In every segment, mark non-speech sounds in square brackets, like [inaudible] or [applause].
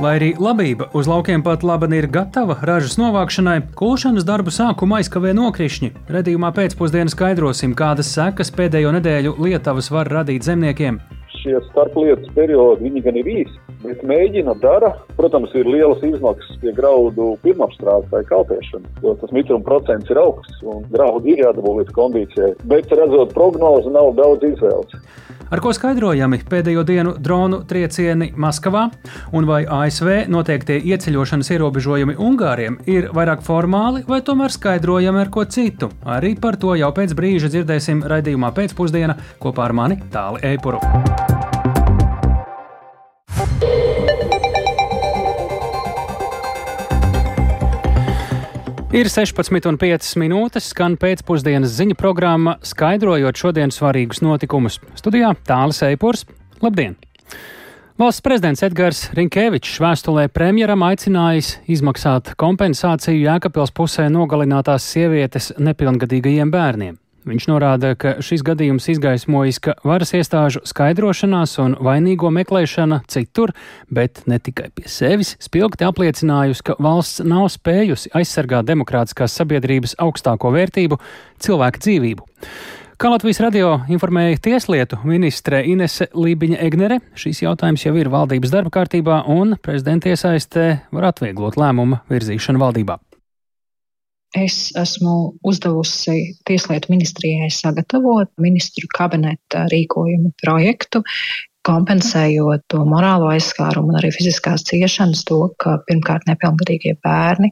Lai arī labība uz laukiem pat labi ir gatava ražas novākšanai, kulšanas darbu sākuma aizkavē nokrišņi. Redījumā pēcpusdienā skaidrosim, kādas sekas pēdējo nedēļu lietavas var radīt zemniekiem. Šie starplietas periodi viņi gan ir īsi, bet mēģina dara. Protams, ir lielas izmaksas pie graudu pirmapstrādes vai kalpēšanas, jo tas mitruma procents ir augsts un graudi ir jādabū līdz kondīcijai. Bet redzot prognozi, nav daudz izvēles. Ar ko skaidrojami pēdējo dienu dronu triecieni Maskavā, un vai ASV noteiktie ieceļošanas ierobežojumi Ungāriem ir vairāk formāli vai tomēr skaidrojami ar ko citu? Arī par to jau pēc brīža dzirdēsim raidījumā pēcpusdienā kopā ar mani Tāli Eipuru. Ir 16,5 minūtes, skan pēcpusdienas ziņu programma, skaidrojot šodienas svarīgus notikumus. Studijā Tālis Eipurs. Labdien! Valsts prezidents Edgars Rinkēvičs vēstulē premjeram aicinājis izmaksāt kompensāciju Jēkabpils pusē nogalinātās sievietes nepilngadīgajiem bērniem. Viņš norāda, ka šis gadījums izgaismojis, ka varas iestāžu skaidrošanās un vainīgo meklēšana citur, bet ne tikai pie sevis, spilgti apliecinājusi, ka valsts nav spējusi aizsargāt demokrātiskās sabiedrības augstāko vērtību - cilvēka dzīvību. Kā Latvijas radio informēja Tieslietu ministre Inese Lībiņa Egnere, šīs jautājums jau ir valdības darba kārtībā un prezidenta iesaistē var atvieglot lēmumu virzīšanu valdībā. Es esmu uzdevusi Tieslietu ministrijai sagatavot ministru kabineta rīkojumu projektu, kompensējot to morālo aizskārumu un arī fiziskās ciešanas, to, ka pirmkārt nepilngadīgie bērni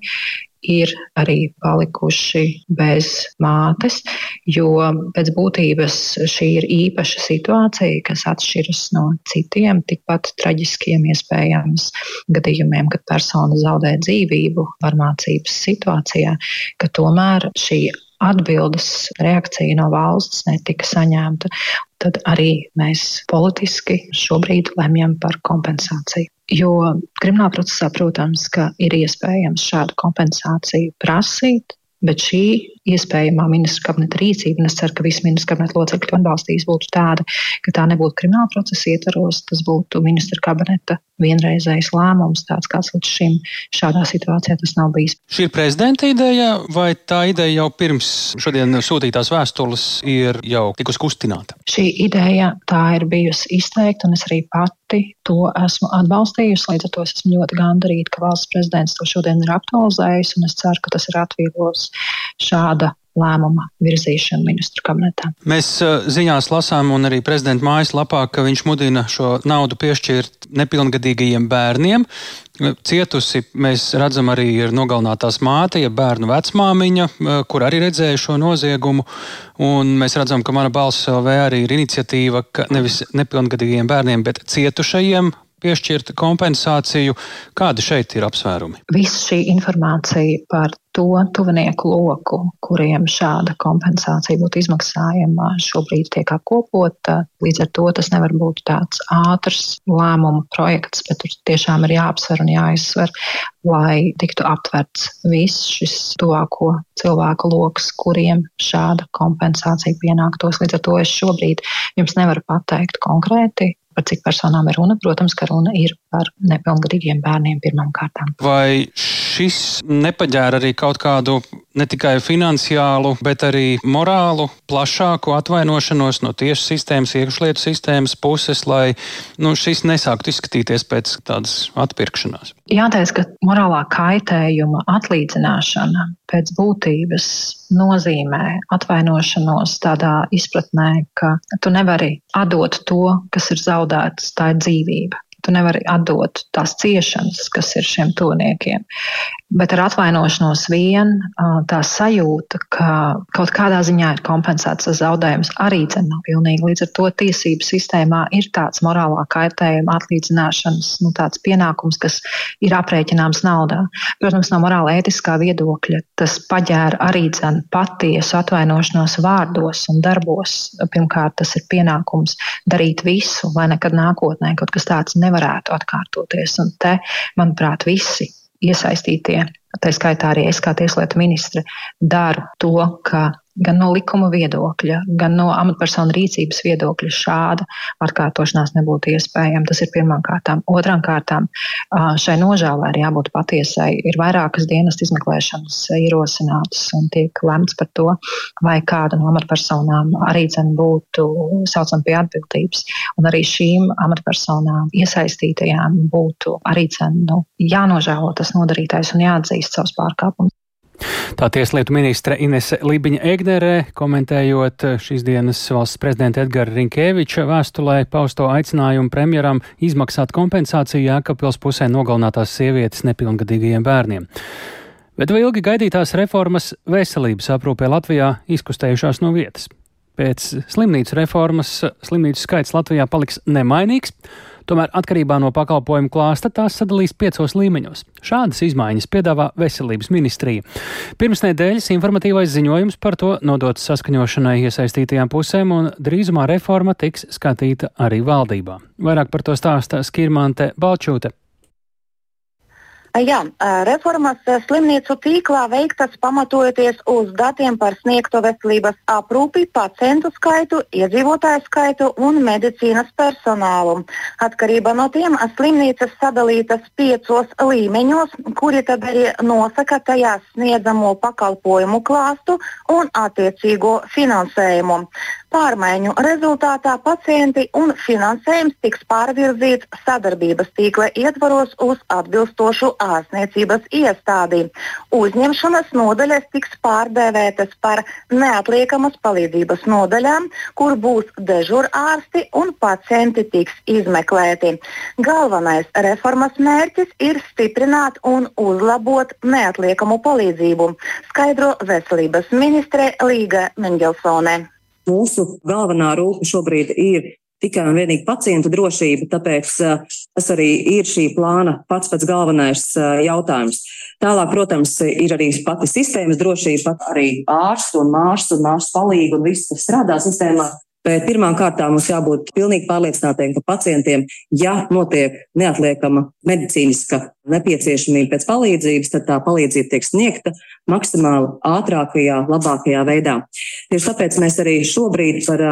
ir arī palikuši bez mātes, jo pēc būtības šī ir īpaša situācija, kas atšķiras no citiem tikpat traģiskiem iespējams gadījumiem, kad persona zaudē dzīvību varmācības situācijā, ka tomēr šī atbildes reakcija no valsts netika saņemta. Tad arī mēs politiski šobrīd lemjam par kompensāciju. Jo krimināla procesā, protams, ir iespējams šādu kompensāciju prasīt, bet šī iespējamā ministra kabineta rīcība, es ceru, ka visi ministra kabineta locekļi atbalstīs, būtu tāda, ka tā nebūtu krimināla procesa ietvaros, tas būtu ministra kabineta vienreizējs lēmums, tāds kāds līdz šim šādā situācijā tas nav bijis. Šī ir prezidenta ideja, vai tā ideja jau pirms šodien sūtītās vēstules ir jau tikus kustināta? Šī ideja tā ir bijusi izteikta, un es arī pati to esmu atbalstījusi. Līdz ar to es esmu ļoti gandarīta, ka valsts prezidents to šodien ir aktualizējis, un es ceru, ka tas ir atvieglos šāda lēmuma virzīšanu ministru kabinetā. Mēs uh, ziņās lasām, un arī prezidenta mājaslapā, ka viņš mudina šo naudu piešķirt nepilngadīgajiem bērniem. Cietusi mēs redzam arī ir nogalinātās māte, ja bērnu vecmāmiņa, uh, kur arī redzēja šo noziegumu. Un mēs redzam, ka mana balss LV arī ir iniciatīva, ka nevis nepilngadīgajiem bērniem, bet cietušajiem piešķirta kompensāciju. Kādi šeit ir apsvērumi? Visa šī informācija par to tuvinieku loku, kuriem šāda kompensācija būtu izmaksājama, šobrīd tiek apkopota. Līdz ar to tas nevar būt tāds ātrs lēmumu projekts, bet tur tiešām ir jāapsver un jāizsver, lai tiktu aptverts viss šis tuvāko cilvēku lokus, kuriem šāda kompensācija pienāktos. Līdz ar to es šobrīd jums nevaru pateikt konkrēti, par cik personām ir runa. Protams, ka runa ir par nepilngadīgiem bērniem pirmām kārtām. Vai šis nepaģēra arī kaut kādu ne tikai finansiālu, bet arī morālu, plašāku atvainošanos no tiesu sistēmas, iekšlietu sistēmas puses, lai nu, šis nesāktu izskatīties pēc tādas atpirkšanās? Jāteic, ka morālā kaitējuma atlīdzināšana pēc būtības nozīmē atvainošanos tādā izpratnē, ka tu nevari atdot to, kas ir zaudēts, tā ir dzīvība. Tu nevari atdot tās ciešanas, kas ir šiem tuviniekiem. Bet ar atvainošanos vien tā sajūta, ka kaut kādā ziņā ir kompensēts tas zaudējums, arī nav pilnīgi. Līdz ar to tiesību sistēmā ir tāds morālā kaitējuma atlīdzināšanas nu, pienākums, kas ir aprēķināms naudā. Protams, no morāla ētiskā viedokļa tas paģēra arī dzen patiesu atvainošanos vārdos un darbos. Pirmkārt, tas ir pienākums darīt visu, lai nekad nākotnē kaut kas tāds nevarētu atkārtoties. Un te, manuprāt, visi iesaistītie, tā skaitā arī es kā tieslietu ministre, daru to, ka gan no likuma viedokļa, gan no amatpersonu rīcības viedokļa šāda atkārtošanās nebūtu iespējama. Tas ir pirmām kārtām. Otrām kārtām šai nožēlē ir jābūt patiesai. Ir vairākas dienas izmeklēšanas ierosinātas un tiek lemts par to, vai kāda no amatpersonām arī dzen būtu saucama pie atbildības. Un arī šīm amatpersonām iesaistītajām būtu arī dzen nu, jānožēlo tas nodarītais un jāatzīst savus pārkāpumus. Tā tieslietu ministre Inese Libiņa Egnerē, komentējot šīs dienas valsts prezidenta Edgara Rinkēviča vēstulē pausto aicinājumu premjeram izmaksāt kompensāciju Jēkabpils pusē nogalinātās sievietes nepilngadīgajiem bērniem. Bet vai ilgi gaidītās reformas veselības aprūpē Latvijā izkustējušās no vietas? Pēc slimnīcu reformas slimnīcu skaits Latvijā paliks nemainīgs. Tomēr atkarībā no pakalpojumu klāsta tās sadalīs piecos līmeņos. Šādas izmaiņas piedāvā Veselības ministrija. Pirms nedēļas informatīvais ziņojums par to nodots saskaņošanai iesaistītajām pusēm, un drīzumā reforma tiks skatīta arī valdībā. Vairāk par to stāsta Skirmante Balčūte. Jā, reformas slimnīcu tīklā veiktas pamatojoties uz datiem par sniegto veselības aprūpi, pacientu skaitu, iedzīvotāju skaitu un medicīnas personālu. Atkarībā no tiem slimnīcas sadalītas piecos līmeņos, kuri tad arī nosaka tajās sniedzamo pakalpojumu klāstu un attiecīgo finansējumu. Pārmaiņu rezultātā pacienti un finansējums tiks pārvirzīts sadarbības tīkla ietvaros uz atbilstošu ārstniecības iestādi. Uzņemšanas nodaļas tiks pārdēvētas par neatliekamas palīdzības nodaļām, kur būs dežurārsti un pacienti tiks izmeklēti. Galvenais reformas mērķis ir stiprināt un uzlabot neatliekamu palīdzību, skaidro veselības ministre Līga Mengelsone. Mūsu galvenā rūpe šobrīd ir tikai un vienīgi pacientu drošība, tāpēc uh, tas arī ir šī plāna pats pats galvenais uh, jautājums. Tālāk, protams, ir arī pati sistēmas drošība, pat arī ārsts un mārsts un mārsts palīgi un viss, kas strādā sistēmā. Bet pirmām kārtām mums jābūt pilnīgi pārliecinātiem, ka pacientiem, ja notiek neatliekama medicīniska nepieciešamība pēc palīdzības, tad tā palīdzība tiek sniegta maksimāli ātrākajā, labākajā veidā. Tieši tāpēc mēs arī šobrīd par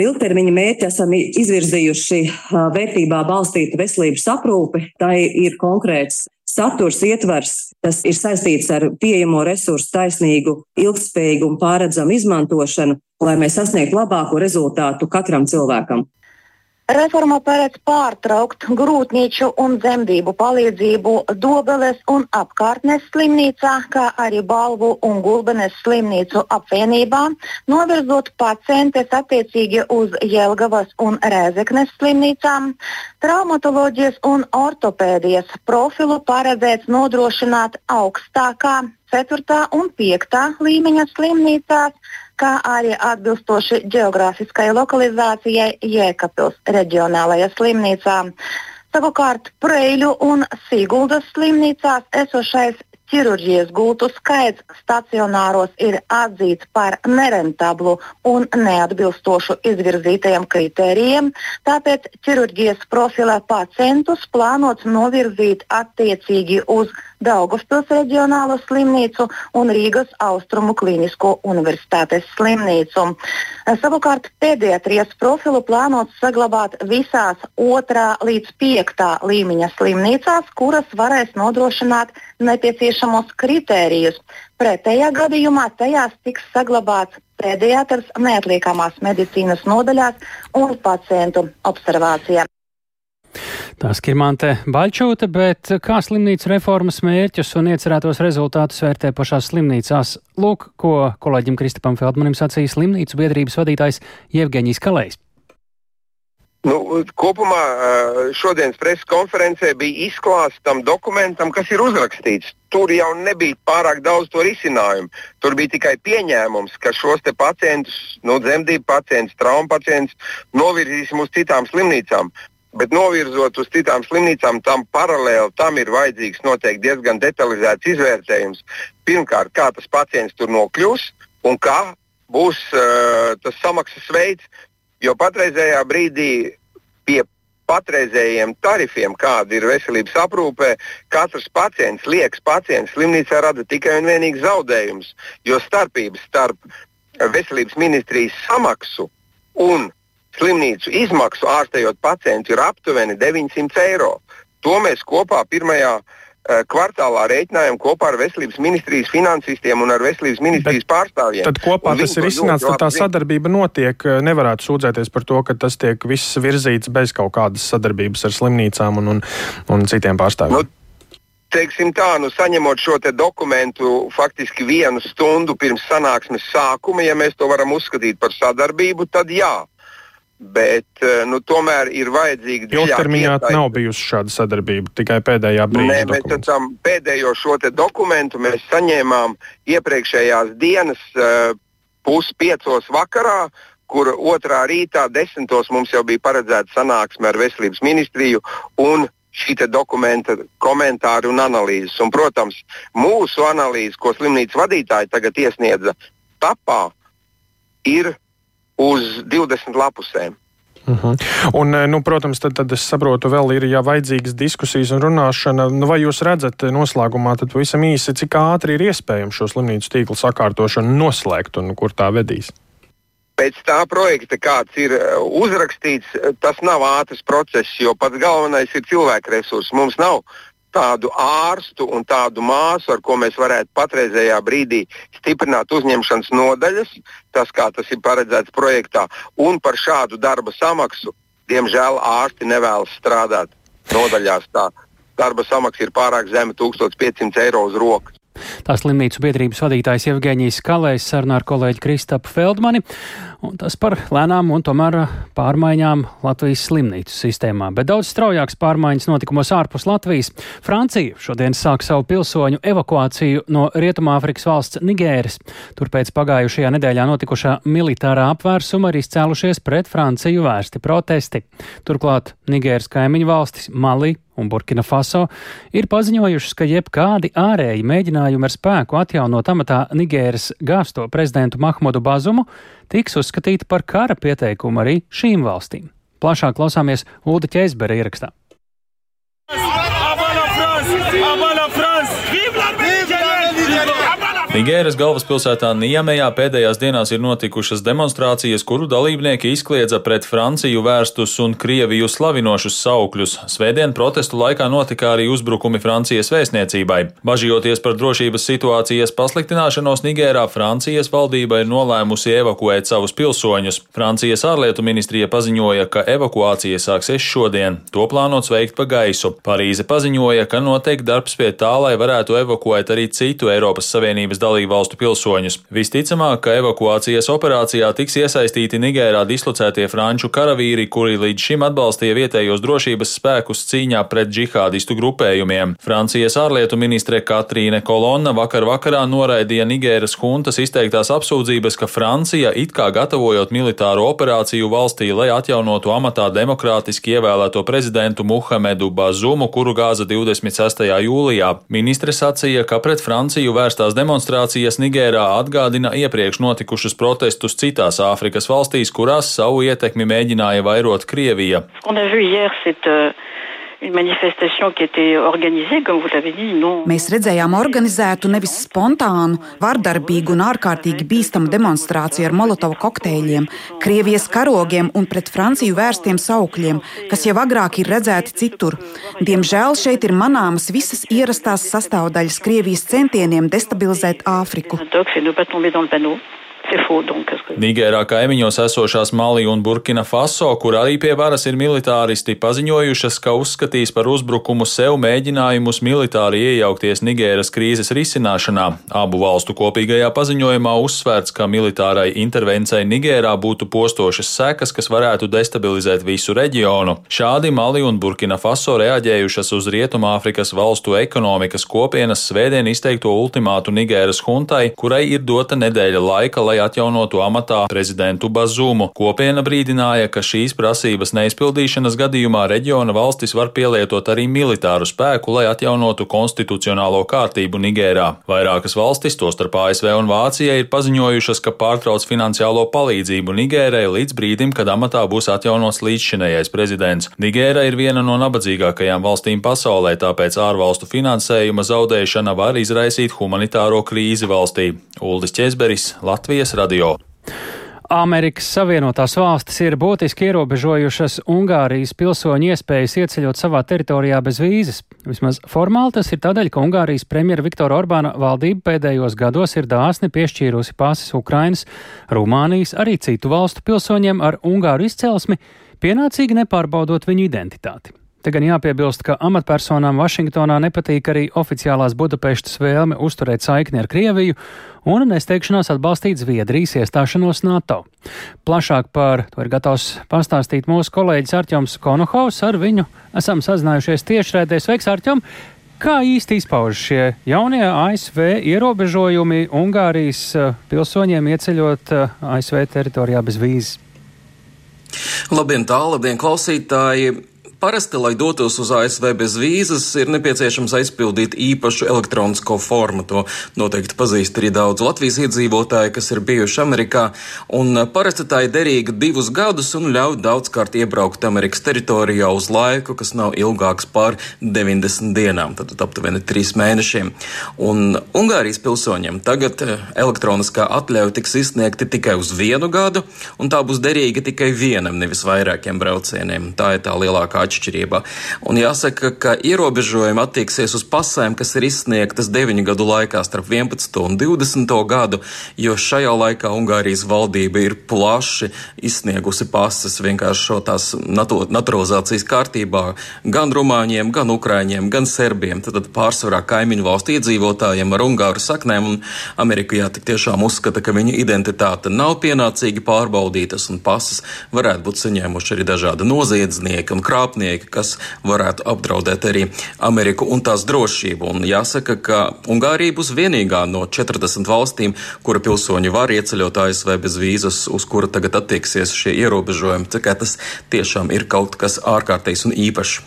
ilgtermiņa mērķi esam izvirzījuši vērtībā balstītu veselības aprūpi. Tā ir konkrēts saturs ietvers, kas ir saistīts ar pieejamo resursu taisnīgu, ilgspējīgu un pāredzamu izmantošanu, lai mēs sasniegtu labāko rezultātu katram cilvēkam. Reforma paredz pārtraukt grūtnieču un dzemdību palīdzību Dobeles un apkārtnes slimnīcā, kā arī Balvu un Gulbenes slimnīcu apvienībā, novirzot pacientes attiecīgi uz Jelgavas un Rēzeknes slimnīcām. Traumatoloģijas un ortopēdijas profilu paredzēts nodrošināt augstākā 4. un 5. līmeņa slimnīcās, kā arī atbilstoši geogrāfiskai lokalizācijai Jēkabils reģionālajā slimnīcā. Savukārt Preļu un Siguldas slimnīcās esošais ķirurģijas gultu skaits stacionāros ir atzīts par nerentablu un neatbilstošu izvirzītajiem kritērijiem, tāpēc ķirurģijas profilē pacientus plānots novirzīt attiecīgi uz Daugavpils reģionālo slimnīcu un Rīgas Austrumu Klinisko universitātes slimnīcu. Savukārt pediatrijas profilu plānots saglabāt visās otrā līdz piektā līmeņa slimnīcās, kuras varēs nodrošināt nepieciešamos kritērijus. Pretējā gadījumā tajās tiks saglabāts pediatrs neatliekamās medicīnas nodaļās un pacientu observācijā. Tā skirmante Baļķūte, bet kā slimnīcu reformas mērķus un iecerētos rezultātus vērtē pašās slimnīcās? Lūk, ko kolēģim Kristapam Feldmanim sacīja slimnīcu biedrības vadītājs Jevgeņijs Kalējs. Nu, kopumā šodienas preses konferencē bija izklāsts tam dokumentam, kas ir uzrakstīts. Tur jau nebija pārāk daudz to risinājumu. Tur bija tikai pieņēmums, ka šos pacientus, nu, dzemdību pacientus, traumu pacientus novirzīsim uz citām slimnīcām. Bet novirzot uz citām slimnīcām, tam paralēli tam ir vajadzīgs noteikti diezgan detalizēts izvērtējums. Pirmkārt, kā tas pacients tur nokļūs un kā būs uh, tas samaksas veids. Jo patreizējā brīdī pie patreizējiem tarifiem, kāda ir veselības aprūpē, katrs pacients, liekas pacients slimnīcā rada tikai un vienīgi zaudējumus. Jo starpības starp veselības ministrijas samaksu un slimnīcu izmaksu ārstējot pacientu ir aptuveni 900 eiro. To mēs kopā pirmajā Eh, kvartālā rēķinājām kopā ar veselības ministrijas finansistiem un ar veselības ministrijas Bet pārstāvjiem. Tad kopā tas ir izsnāts, tad tā sadarbība notiek. Eh, nevarētu sūdzēties par to, ka tas tiek viss virzīts bez kaut kādas sadarbības ar slimnīcām un, un, un citiem pārstāvjiem. Nu, teiksim tā, nu, saņemot šo dokumentu faktiski vienu stundu pirms sanāksmes sākuma, ja mēs to varam uzskatīt par sadarbību, tad jā. Bet eh, nu, tomēr ir vajadzīga. Ilgtermiņā nav bijusi šāda sadarbība, tikai pēdējā brīdī. Nē, mēs esam pēdējo šo dokumentu mēs saņēmām iepriekšējās dienas uh, puspiecos vakarā, kur otrā rītā desmitos mums jau bija paredzēta sanāksme ar veselības ministriju un šī dokumenta komentāri un analīzes. Un, protams, mūsu analīze, ko slimnīcas vadītāji tagad iesniedza tapā, ir uz 20 lapusēm. Uh mhm. -huh. Un, eh, nu, protams, tad, tad es saprotu, vēl ir jā, vajadzīgas diskusijas un runāšana. Nu, vai jūs redzat eh, noslēgumā, tad pavisam īsi, cik ātri ir iespējams šo slimnīcu tīklu sakārtošanu noslēgt un kur tā vedīs? Pēc tā projekta, kāds ir eh, uzrakstīts, tas nav ātrs process, jo pats galvenais ir cilvēku resursi. Mums nav tādu ārstu un tādu māsu, ar ko mēs varētu patreizējā brīdī stiprināt uzņemšanas nodaļas, tas kā tas ir paredzēts projektā, un par šādu darba samaksu, diemžēl ārsti nevēlas strādāt nodaļās. Tā darba samaksa ir pārāk zema - 1500 eiro uz rokas. Tā slimnīcu biedrības vadītājs Evgeņijs Kalējs sarunā ar kolēģi Kristapu Feldmani, un tas par lēnām un tomēr pārmaiņām Latvijas slimnīcu sistēmā. Bet daudz straujāks pārmaiņas notikumos ārpus Latvijas. Francija šodien sāk savu pilsoņu evakuāciju no Rietumāfrikas valsts Nigēras. Turpēc pagājušajā nedēļā notikušā militārā apvērsuma ir izcēlušies pret Franciju vērsti protesti. Turklāt Nigēras kaimiņu valstis Mali, un Burkina Faso ir paziņojušas, ka jebkādi ārēji mēģinājumi ar spēku atjaunot amatā Nigēras gāsto prezidentu Mahmudu Bazumu tiks uzskatīti par kara pieteikumu arī šīm valstīm. Plašāk klausāmies Ulda Ķeizbera ierakstā. Nigēras galvaspilsētā Niemejā pēdējās dienās ir notikušas demonstrācijas, kuru dalībnieki izkliedza pret Franciju vērstus un Krieviju slavinošus saukļus. Svētdien protestu laikā notika arī uzbrukumi Francijas vēstniecībai. Bažījoties par drošības situācijas pasliktināšanos Nigērā, Francijas valdība ir nolēmusi evakuēt savus pilsoņus. Francijas ārlietu ministrija paziņoja, ka evakuācija sāksies šodien. To plānots veikt pa gaisu. Parīze paziņoja, ka notiek darbs pie tā, lai varētu evakuēt arī citu Eiropas Savienības dalību valstu pilsoņus. Visticamāk, ka evakuācijas operācijā tiks iesaistīti Nigērā dislocētie franču karavīri, kuri līdz šim atbalstīja vietējos drošības spēkus cīņā pret džihādistu grupējumiem. Francijas ārlietu ministre Katrīne Kolonna vakar vakarā noraidīja Nigēras huntas izteiktās apsūdzības, ka Francija it kā gatavojot militāro operāciju valstī, lai atjaunotu amatā demokrātiski ievēlēto prezidentu Muhamedu Bazumu, kuru gāza 26. jūlijā. Ministre sacīja, ka pret Franciju vērstās demonstrācijas demonstrācijas Nigērā atgādina iepriekš notikušus protestus citās Āfrikas valstīs, kurās savu ietekmi mēģināja vairot Krievija. Mēs redzējām organizētu, nevis spontānu, vardarbīgu un ārkārtīgi bīstamu demonstrāciju ar molotovu kokteļiem, Krievijas karogiem un pret Franciju vērstiem saukļiem, kas jau agrāk ir redzēti citur. Diemžēl šeit ir manāmas visas ierastās sastāvdaļas Krievijas centieniem destabilizēt Āfriku. Nigērā kaimiņos esošās Mali un Burkina Faso, kur arī pie varas ir militāristi, paziņojušas, ka uzskatīs par uzbrukumu sev mēģinājumus militāri iejaukties Nigēras krīzes risināšanā. Abu valstu kopīgajā paziņojumā uzsvērts, ka militārai intervencei Nigērā būtu postošas sekas, kas varētu destabilizēt visu reģionu. Šādi Mali un Burkina Faso reaģējušas uz Rietumāfrikas valstu ekonomikas kopienas svētdien izteikto ultimātu Nigēras huntai, kurai ir dota nedēļa laika, lai atjaunotu amatā prezidentu Bazumu. Kopiena brīdināja, ka šīs prasības neizpildīšanas gadījumā reģiona valstis var pielietot arī militāru spēku, lai atjaunotu konstitucionālo kārtību Nigērā. Vairākas valstis, tostarp ASV un Vācija, ir paziņojušas, ka pārtrauc finansiālo palīdzību Nigērai līdz brīdim, kad amatā būs atjaunots līdzšinējais prezidents. Nigēra ir viena no nabadzīgākajām valstīm pasaulē, tāpēc ārvalstu finansējuma zaudēšana var izraisīt humanitāro krīzi valstī. Uldis Česberis, Latvijas Latvijas radio. Amerikas Savienotās valstis ir būtiski ierobežojušas Ungārijas pilsoņu iespējas ieceļot savā teritorijā bez vīzes. Vismaz formāli tas ir tādēļ, ka Ungārijas premjera Viktora Orbāna valdība pēdējos gados ir dāsni piešķīrusi pases Ukrainas, Rumānijas, arī citu valstu pilsoņiem ar ungāru izcelsmi, pienācīgi nepārbaudot viņu identitāti. Te gan jāpiebilst, ka amatpersonām Vašingtonā nepatīk arī oficiālās Budapeštas vēlme uzturēt saikni ar Krieviju un nesteigšanās atbalstīt Zviedrijas iestāšanos NATO. Plašāk par to ir gatavs pastāstīt mūsu kolēģis Arķoms Konohaus. Ar viņu esam sazinājušies tiešraidē. Sveiks, Arķom! Kā īsti izpaužas šie jaunie ASV ierobežojumi Ungārijas eh, pilsoņiem ieceļot eh, ASV teritorijā bez vīzes? Labdien, tā, labdien, klausītāji! Parasti, lai dotos uz ASV bez vīzas, ir nepieciešams aizpildīt īpašu elektronisko formu. To noteikti pazīst arī daudz Latvijas iedzīvotāji, kas ir bijuši Amerikā. Un parasti tā ir derīga divus gadus un ļauj daudzkārt iebraukt Amerikas teritorijā uz laiku, kas nav ilgāks par 90 dienām, tad aptuveni 3 mēnešiem. Un Ungārijas pilsoņiem tagad eh, elektroniskā atļauja tiks izsniegta tikai uz vienu gadu, un tā būs derīga tikai vienam, nevis vairākiem braucieniem. Tā ir tā lielākā atšķirība atšķirība. Un jāsaka, ka ierobežojumi attieksies uz pasēm, kas ir izsniegtas 9 gadu laikā starp 11 un 20 gadu, jo šajā laikā Ungārijas valdība ir plaši izsniegusi pases vienkārši tās naturalizācijas kārtībā gan rumāņiem, gan ukrāņiem, gan serbiem, tad pārsvarā kaimiņu valstu iedzīvotājiem ar ungāru saknēm, un Amerika jā, tik tiešām uzskata, ka viņu identitāte nav pienācīgi pārbaudītas, un pases varētu būt saņēmuši arī dažādi noziedznieki un krāpnieki ienaidnieki, kas varētu apdraudēt arī Ameriku un tās drošību. Un jāsaka, ka Ungārija būs vienīgā no 40 valstīm, kura pilsoņi var ieceļot ASV bez vīzas, uz kura tagad attieksies šie ierobežojumi. Kā tas tiešām ir kaut kas ārkārtējs un īpašs.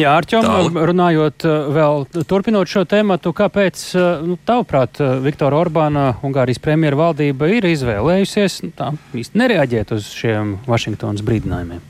Jā, Arčom, runājot uh, vēl, turpinot šo tēmatu, kāpēc, uh, nu, tavuprāt, uh, Viktora Orbāna, Ungārijas premjera valdība ir izvēlējusies nu, tā īsti nereaģēt uz šiem Vašingtonas brīdinājumiem?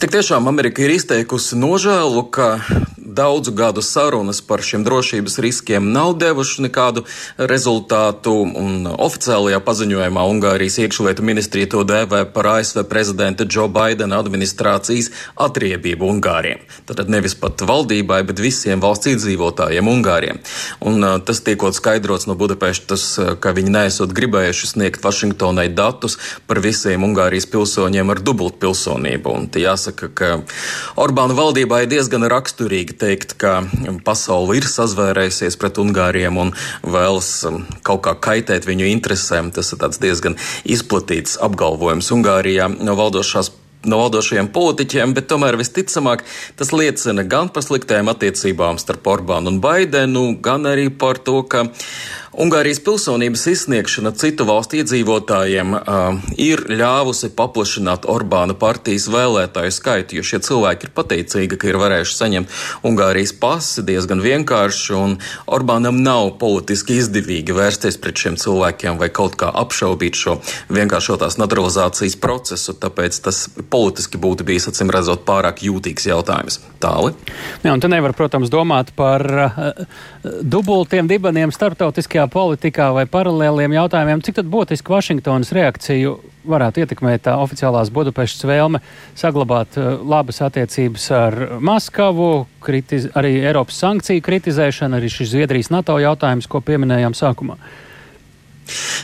Tik tiešām Amerika ir izteikusi nožēlu, ka daudzu gadu sarunas par šiem drošības riskiem nav devušas nekādu rezultātu, un oficiālajā paziņojumā Ungārijas iekšlietu ministrija to dēvē par ASV prezidenta Joe Bidena administrācijas atriebību Ungāriem. Tātad nevis pat valdībai, bet visiem valsts iedzīvotājiem Ungāriem. Un uh, tas tiekot skaidrots no Budapeštas, ka viņi nesot gribējuši sniegt Vašingtonai datus par visiem Ungārijas pilsoņiem ar dubultpilsonību. Un jāsaka, ka Orbāna valdībā ir diezgan raksturīgi teikt, ka pasaule ir sazvērējusies pret Ungāriem un vēlas um, kaut kā kaitēt viņu interesēm. Tas ir diezgan izplatīts apgalvojums Ungārijā no valdošās no valdošajiem politiķiem, bet tomēr visticamāk tas liecina gan par sliktām attiecībām starp Orbānu un Baidenu, gan arī par to, ka Ungārijas pilsonības izsniegšana citu valstu iedzīvotājiem uh, ir ļāvusi paplašināt Orbāna partijas vēlētāju skaitu, jo šie cilvēki ir pateicīgi, ka ir varējuši saņemt Ungārijas pasi diezgan vienkārši, un Orbānam nav politiski izdevīgi vērsties pret šiem cilvēkiem vai kaut kā apšaubīt šo vienkāršotās naturalizācijas procesu, tāpēc tas politiski būtu bijis, acīm redzot, pārāk jūtīgs jautājums. Tāli. Jā, un te nevar, protams, domāt par uh, dubultiem dibeniem starptautiskajā iekšējā politikā vai paralēliem jautājumiem, cik būtiski Vašingtonas reakciju varētu ietekmēt tā oficiālās Budapeštas vēlme saglabāt uh, labas attiecības ar Maskavu, kritiz, arī Eiropas sankciju kritizēšana, arī šis Zviedrijas NATO jautājums, ko pieminējām sākumā.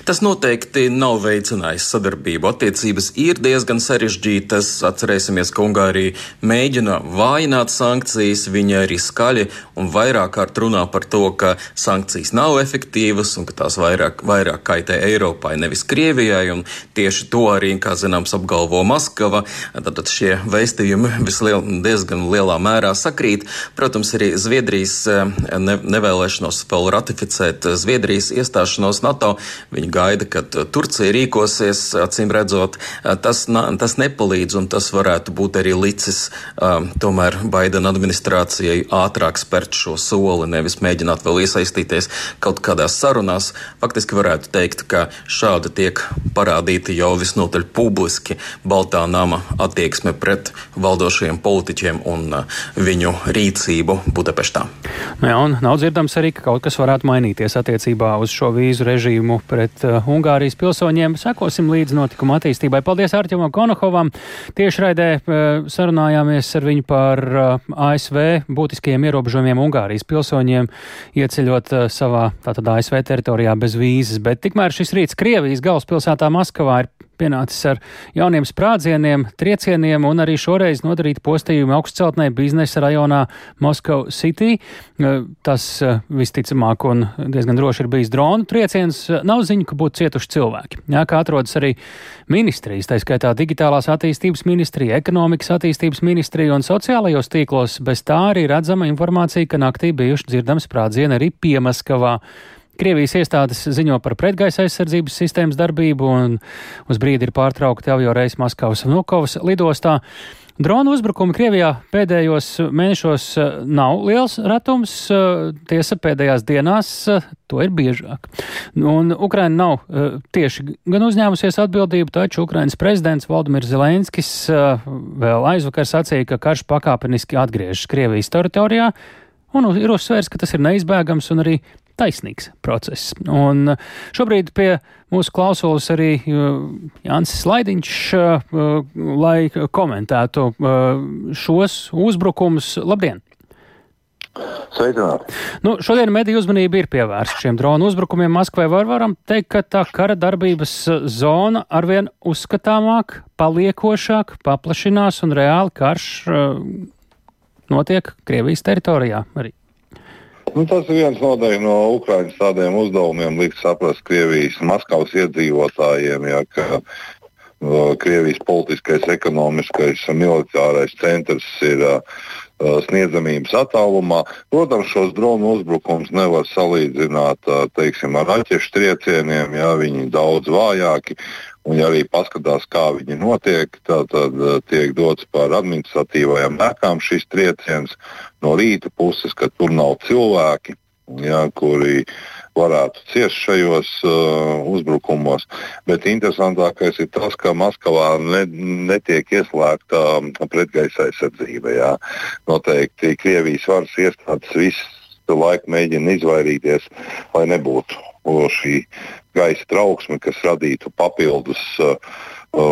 Tas noteikti nav veicinājis sadarbību. Attiecības ir diezgan sarežģītas. Atcerēsimies, ka Ungārija mēģina vājināt sankcijas. Viņa arī skaļi un vairāk kārt runā par to, ka sankcijas nav efektīvas un ka tās vairāk, vairāk kaitē Eiropai, nevis Krievijai. Un tieši to arī, kā zināms, apgalvo Maskava. Tad šie vēstījumi visliel, diezgan lielā mērā sakrīt. Protams, arī Zviedrijas eh, ne, nevēlēšanos vēl ratificēt Zviedrijas iestāšanos NATO Viņi gaida, kad Turcija rīkosies, acīm redzot, tas, tas nepalīdz un tas varētu būt arī licis tomēr Baidena administrācijai ātrāk spērt šo soli, nevis mēģināt vēl iesaistīties kaut kādās sarunās. Faktiski varētu teikt, ka šādi tiek parādīti jau visnotaļ publiski Baltā nama attieksme pret valdošajiem politiķiem un viņu rīcību Budapeštā. Nu jā, un nav dzirdams arī, ka kaut kas varētu mainīties attiecībā uz šo vīzu režīmu pret uh, Ungārijas pilsoņiem. Sekosim līdz notikuma attīstībai. Paldies Arķimam Konohovam. Tieši raidē uh, sarunājāmies ar viņu par uh, ASV būtiskajiem ierobežojumiem Ungārijas pilsoņiem ieceļot uh, savā tātad ASV teritorijā bez vīzes. Bet tikmēr šis rīts Krievijas galvaspilsētā Maskavā ir pienācis ar jauniem sprādzieniem, triecieniem un arī šoreiz nodarīt postījumu augstceltnē biznesa rajonā Moskau City. Tas visticamāk un diezgan droši ir bijis dronu trieciens. Nav ziņu, ka būtu cietuši cilvēki. Jā, kā atrodas arī ministrijas, tā skaitā digitālās attīstības ministrija, ekonomikas attīstības ministrija un sociālajos tīklos. Bez tā arī redzama informācija, ka naktī bijuši dzirdami sprādzieni arī Piemaskavā. Krievijas iestādes ziņo par pretgaisa aizsardzības sistēmas darbību un uz brīdi ir pārtraukti avio reisi Maskavas un Nukovas lidostā. Dronu uzbrukumi Krievijā pēdējos mēnešos eh, nav liels ratums, eh, tiesa pēdējās dienās eh, to ir biežāk. Un Ukraina nav tieši gan uzņēmusies atbildību, taču Ukrainas prezidents Valdemirs Zelenskis vēl aizvakar sacīja, ka karš pakāpeniski atgriežas Krievijas teritorijā un ir uzsvērs, ka tas ir neizbēgams un arī taisnīgs process. Un uh, šobrīd pie mūsu klausulas arī uh, Jānis Slaidiņš, uh, lai komentētu šos uzbrukumus. Labdien! Sveicināti! Nu, šodien mediju uzmanība ir pievērsta šiem dronu uzbrukumiem Maskvai. Var varam teikt, ka tā kara darbības zona arvien uzskatāmāk, paliekošāk paplašinās un reāli karš notiek Krievijas teritorijā arī. Nu, tas ir viens noteikti no Ukraiņas tādiem uzdevumiem, likt saprast Krievijas, Maskavas iedzīvotājiem, ja, ka uh, Krievijas politiskais, ekonomiskais un militārais centrs ir uh, sniedzamības attālumā. Protams, šos dronu uzbrukums nevar salīdzināt teiksim, ar raķešu triecieniem, ja viņi daudz vājāki. Un, ja arī paskatās, kā viņi notiek, tad, tad eh, tiek dots par administratīvajām nekām šis trieciens no rīta puses, ka tur nav cilvēki, ja, kuri varētu ciest šajos uh, uzbrukumos. Bet interesantākais ir tas, ka Maskavā ne, netiek ieslēgta pretgaisa aizsardzība. Jā. Noteikti Krievijas varas iestādes visu laiku mēģina izvairīties, lai nebūtu šī gaisa trauksme, kas radītu papildus uh,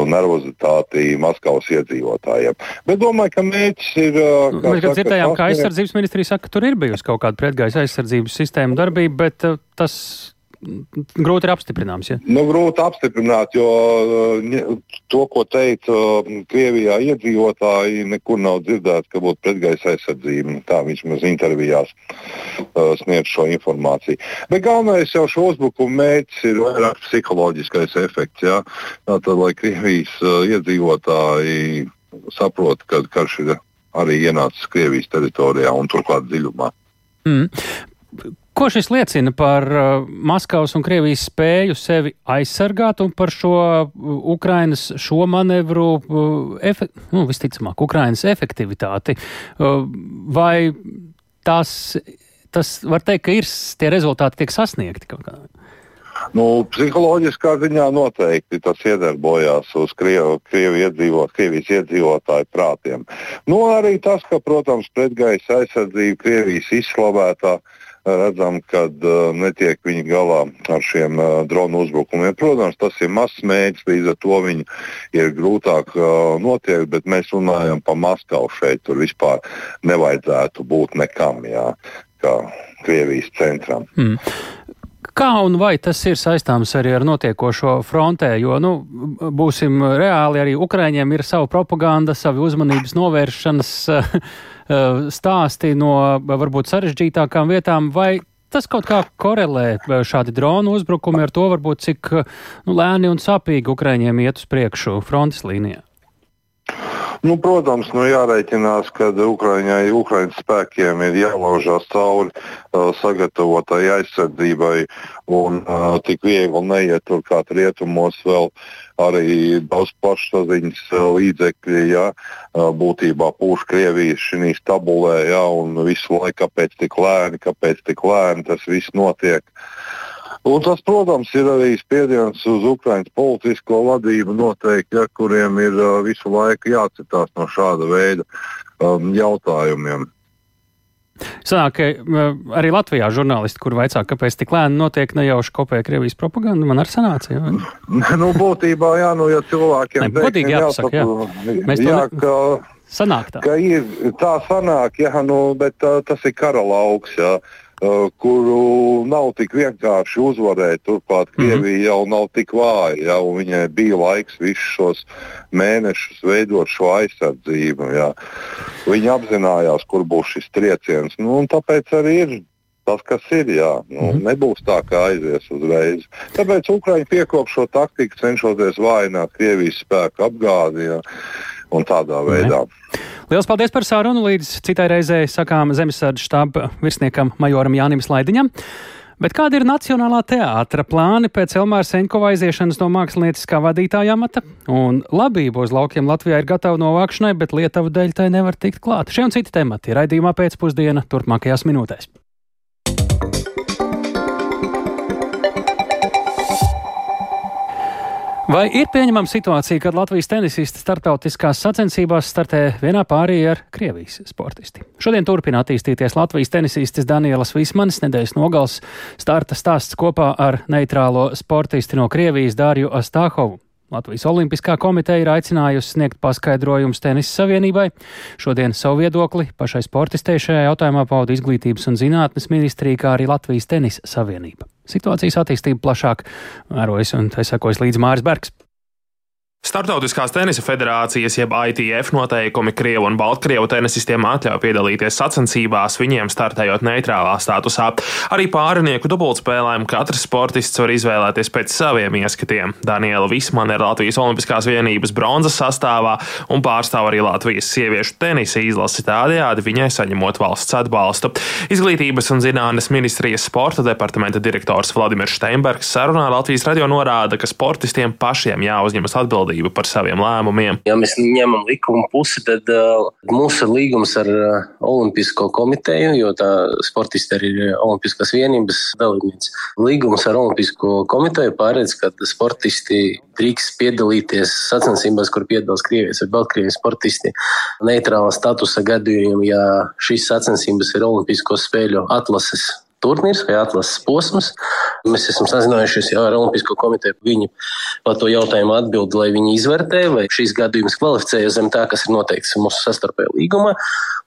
nervozitāti Maskavas iedzīvotājiem. Bet domāju, ka mērķis ir. Uh, Mēs saka, dzirdējām, ka aizsardzības ministrija saka, ka tur ir bijusi kaut kāda pretgaisa aizsardzības sistēma darbība, bet uh, tas grūti ir apstiprināms. Ja? Nu, grūti apstiprināt, jo uh, to, ko teica uh, Krievijā iedzīvotāji, nekur nav dzirdēts, ka būtu pretgaisa aizsardzība. Tā vismaz intervijās uh, sniedz šo informāciju. Bet galvenais jau šo uzbrukumu mērķis ir vairāk psiholoģiskais efekts. Ja? Tātad, lai Krievijas iedzīvotāji saprot, ka karš ir arī ienācis Krievijas teritorijā un turklāt dziļumā. Mm. Ko šis liecina par uh, Maskavas un Krievijas spēju sevi aizsargāt un par šo uh, Ukrainas šo manevru, uh, efe, nu, visticamāk, Ukrainas efektivitāti? Vai tās, tas var teikt, ka ir tie rezultāti tiek sasniegti kaut kādā? Nu, psiholoģiskā ziņā noteikti tas iedarbojās uz Krievu, Krievu iedzīvot, Krievijas iedzīvotāju prātiem. Nu, arī tas, ka, protams, pretgaisa aizsardzība Krievijas izslavētā uh, redzam, ka uh, netiek viņi galā ar šiem uh, dronu uzbrukumiem. Protams, tas ir mazs mēģinājums, līdz ar to viņi ir grūtāk uh, notiek, bet mēs runājam par Maskavu šeit. Tur vispār nevajadzētu būt nekam, jā, kā Krievijas centram. Mm. Kā un vai tas ir saistāms arī ar notiekošo frontē? Jo, nu, būsim reāli, arī Ukraiņiem ir sava propaganda, savi uzmanības novēršanas Eh, stāsti no varbūt sarežģītākām vietām, vai tas kaut kā korelē eh, šādi dronu uzbrukumi ar to, varbūt cik nu, lēni un sāpīgi Ukraiņiem iet uz priekšu frontes līnijā? Nu, protams, nu jārēķinās, ka Ukraiņai, Ukraiņas spēkiem ir jālaužās cauri uh, sagatavotai aizsardzībai, un uh, tik viegli neiet tur kā rietumos vēl arī daudz plašsaziņas līdzekļi, ja, būtībā pūš Krievijas šī tabulē, ja, un visu laiku kāpēc tik lēni, kāpēc tik lēni tas viss notiek. Un tas, protams, ir arī spiediens uz Ukraiņas politisko vadību, noteikti, ja, kuriem ir uh, visu laiku jācitās no šāda veida um, jautājumiem. Sanāk, ka arī Latvijā žurnālisti, kur vaicā, kāpēc tik lēni notiek nejauši kopēja Krievijas propaganda, man ar sanācija. [laughs] nu, būtībā, jā, nu, ja cilvēkiem ne, godīgi jāpasaka, jā. Mēs jā, ka, sanāk tā. Ka ir, tā sanāk, jā, nu, bet uh, tas ir kara lauks, jā. Uh, kuru nav tik vienkārši uzvarēt. Turklāt mhm. Krievija mm -hmm. jau nav tik vāja, ja, un viņai bija laiks visus šos mēnešus veidot šo aizsardzību. Ja. Viņi apzinājās, kur būs šis trieciens. Nu, tāpēc arī ir tas, kas ir. Jā. Nu, mm -hmm. Nebūs tā, ka aizies uzreiz. Tāpēc Ukraiņi piekop šo taktiku, cenšoties vājināt Krievijas spēku apgādi. Jā un tādā veidā. Lielas paldies par sarunu. Līdz citai reizei sakām Zemesardzes štāba virsniekam Majoram Jānim Slaidiņam. Bet kāda ir Nacionālā teātra plāni pēc Elmāra Seņkova aiziešanas no mākslinieckā vadītāja amata? Un labība uz laukiem Latvijā ir gatava novākšanai, bet Lietuva dēļ tai nevar tikt klāt. Šie un citi temati ir raidījumā pēcpusdiena turpmākajās minūtēs. Vai ir pieņemama situācija, kad Latvijas tenisisti starptautiskās sacensībās startē vienā pārī ar Krievijas sportisti? Šodien turpina attīstīties Latvijas tenisistes Danielas Vismanis nedēļas nogals starta stāsts kopā ar neitrālo sportisti no Krievijas Dārju Astāhovu. Latvijas Olimpiskā komiteja ir aicinājusi sniegt paskaidrojumus tenisa savienībai. Šodien savu viedokli pašai sportistei šajā jautājumā pauda Izglītības un zinātnes ministrija, kā arī Latvijas tenisa savienība. Situācijas attīstība plašāk vērojas un tai sekojas līdz Māris Bergs. Startautiskās tenisa federācijas, jeb ITF noteikumi Krievu un Baltkrievu tenisistiem atļauj piedalīties sacensībās, viņiem startējot neitrālā statusā. Arī pārinieku dubultspēlēm katrs sportists var izvēlēties pēc saviem ieskatiem. Daniela Vismane ir Latvijas Olimpiskās vienības bronzas sastāvā un pārstāv arī Latvijas sieviešu tenisa izlasi tādējādi viņai saņemot valsts atbalstu. Izglītības un zinātnes ministrijas sporta departamenta direktors Vladimirs Steinbergs sarunā Latvijas radio norāda, ka sportistiem pašiem jāuzņemas atbildība atbildību par saviem lēmumiem. Ja mēs ņemam likuma pusi, tad uh, mūsu līgums ar uh, Olimpisko komiteju, jo tā sportisti arī ir Olimpiskās vienības dalībnieks. Līgums ar Olimpisko komiteju paredz, ka sportisti drīkst piedalīties sacensībās, kur piedalās Krievijas vai Baltkrievijas sportisti. Neitrāla statusa gadījumā, ja šīs sacensības ir Olimpisko spēļu atlases turnīrs vai atlases posms. Mēs esam sazinājušies jau ar Olimpisko komiteju. Viņi par to jautājumu atbild, lai viņi izvērtē, vai šīs gadījums kvalificējas zem tā, kas ir noteikts mūsu sastarpējā līgumā.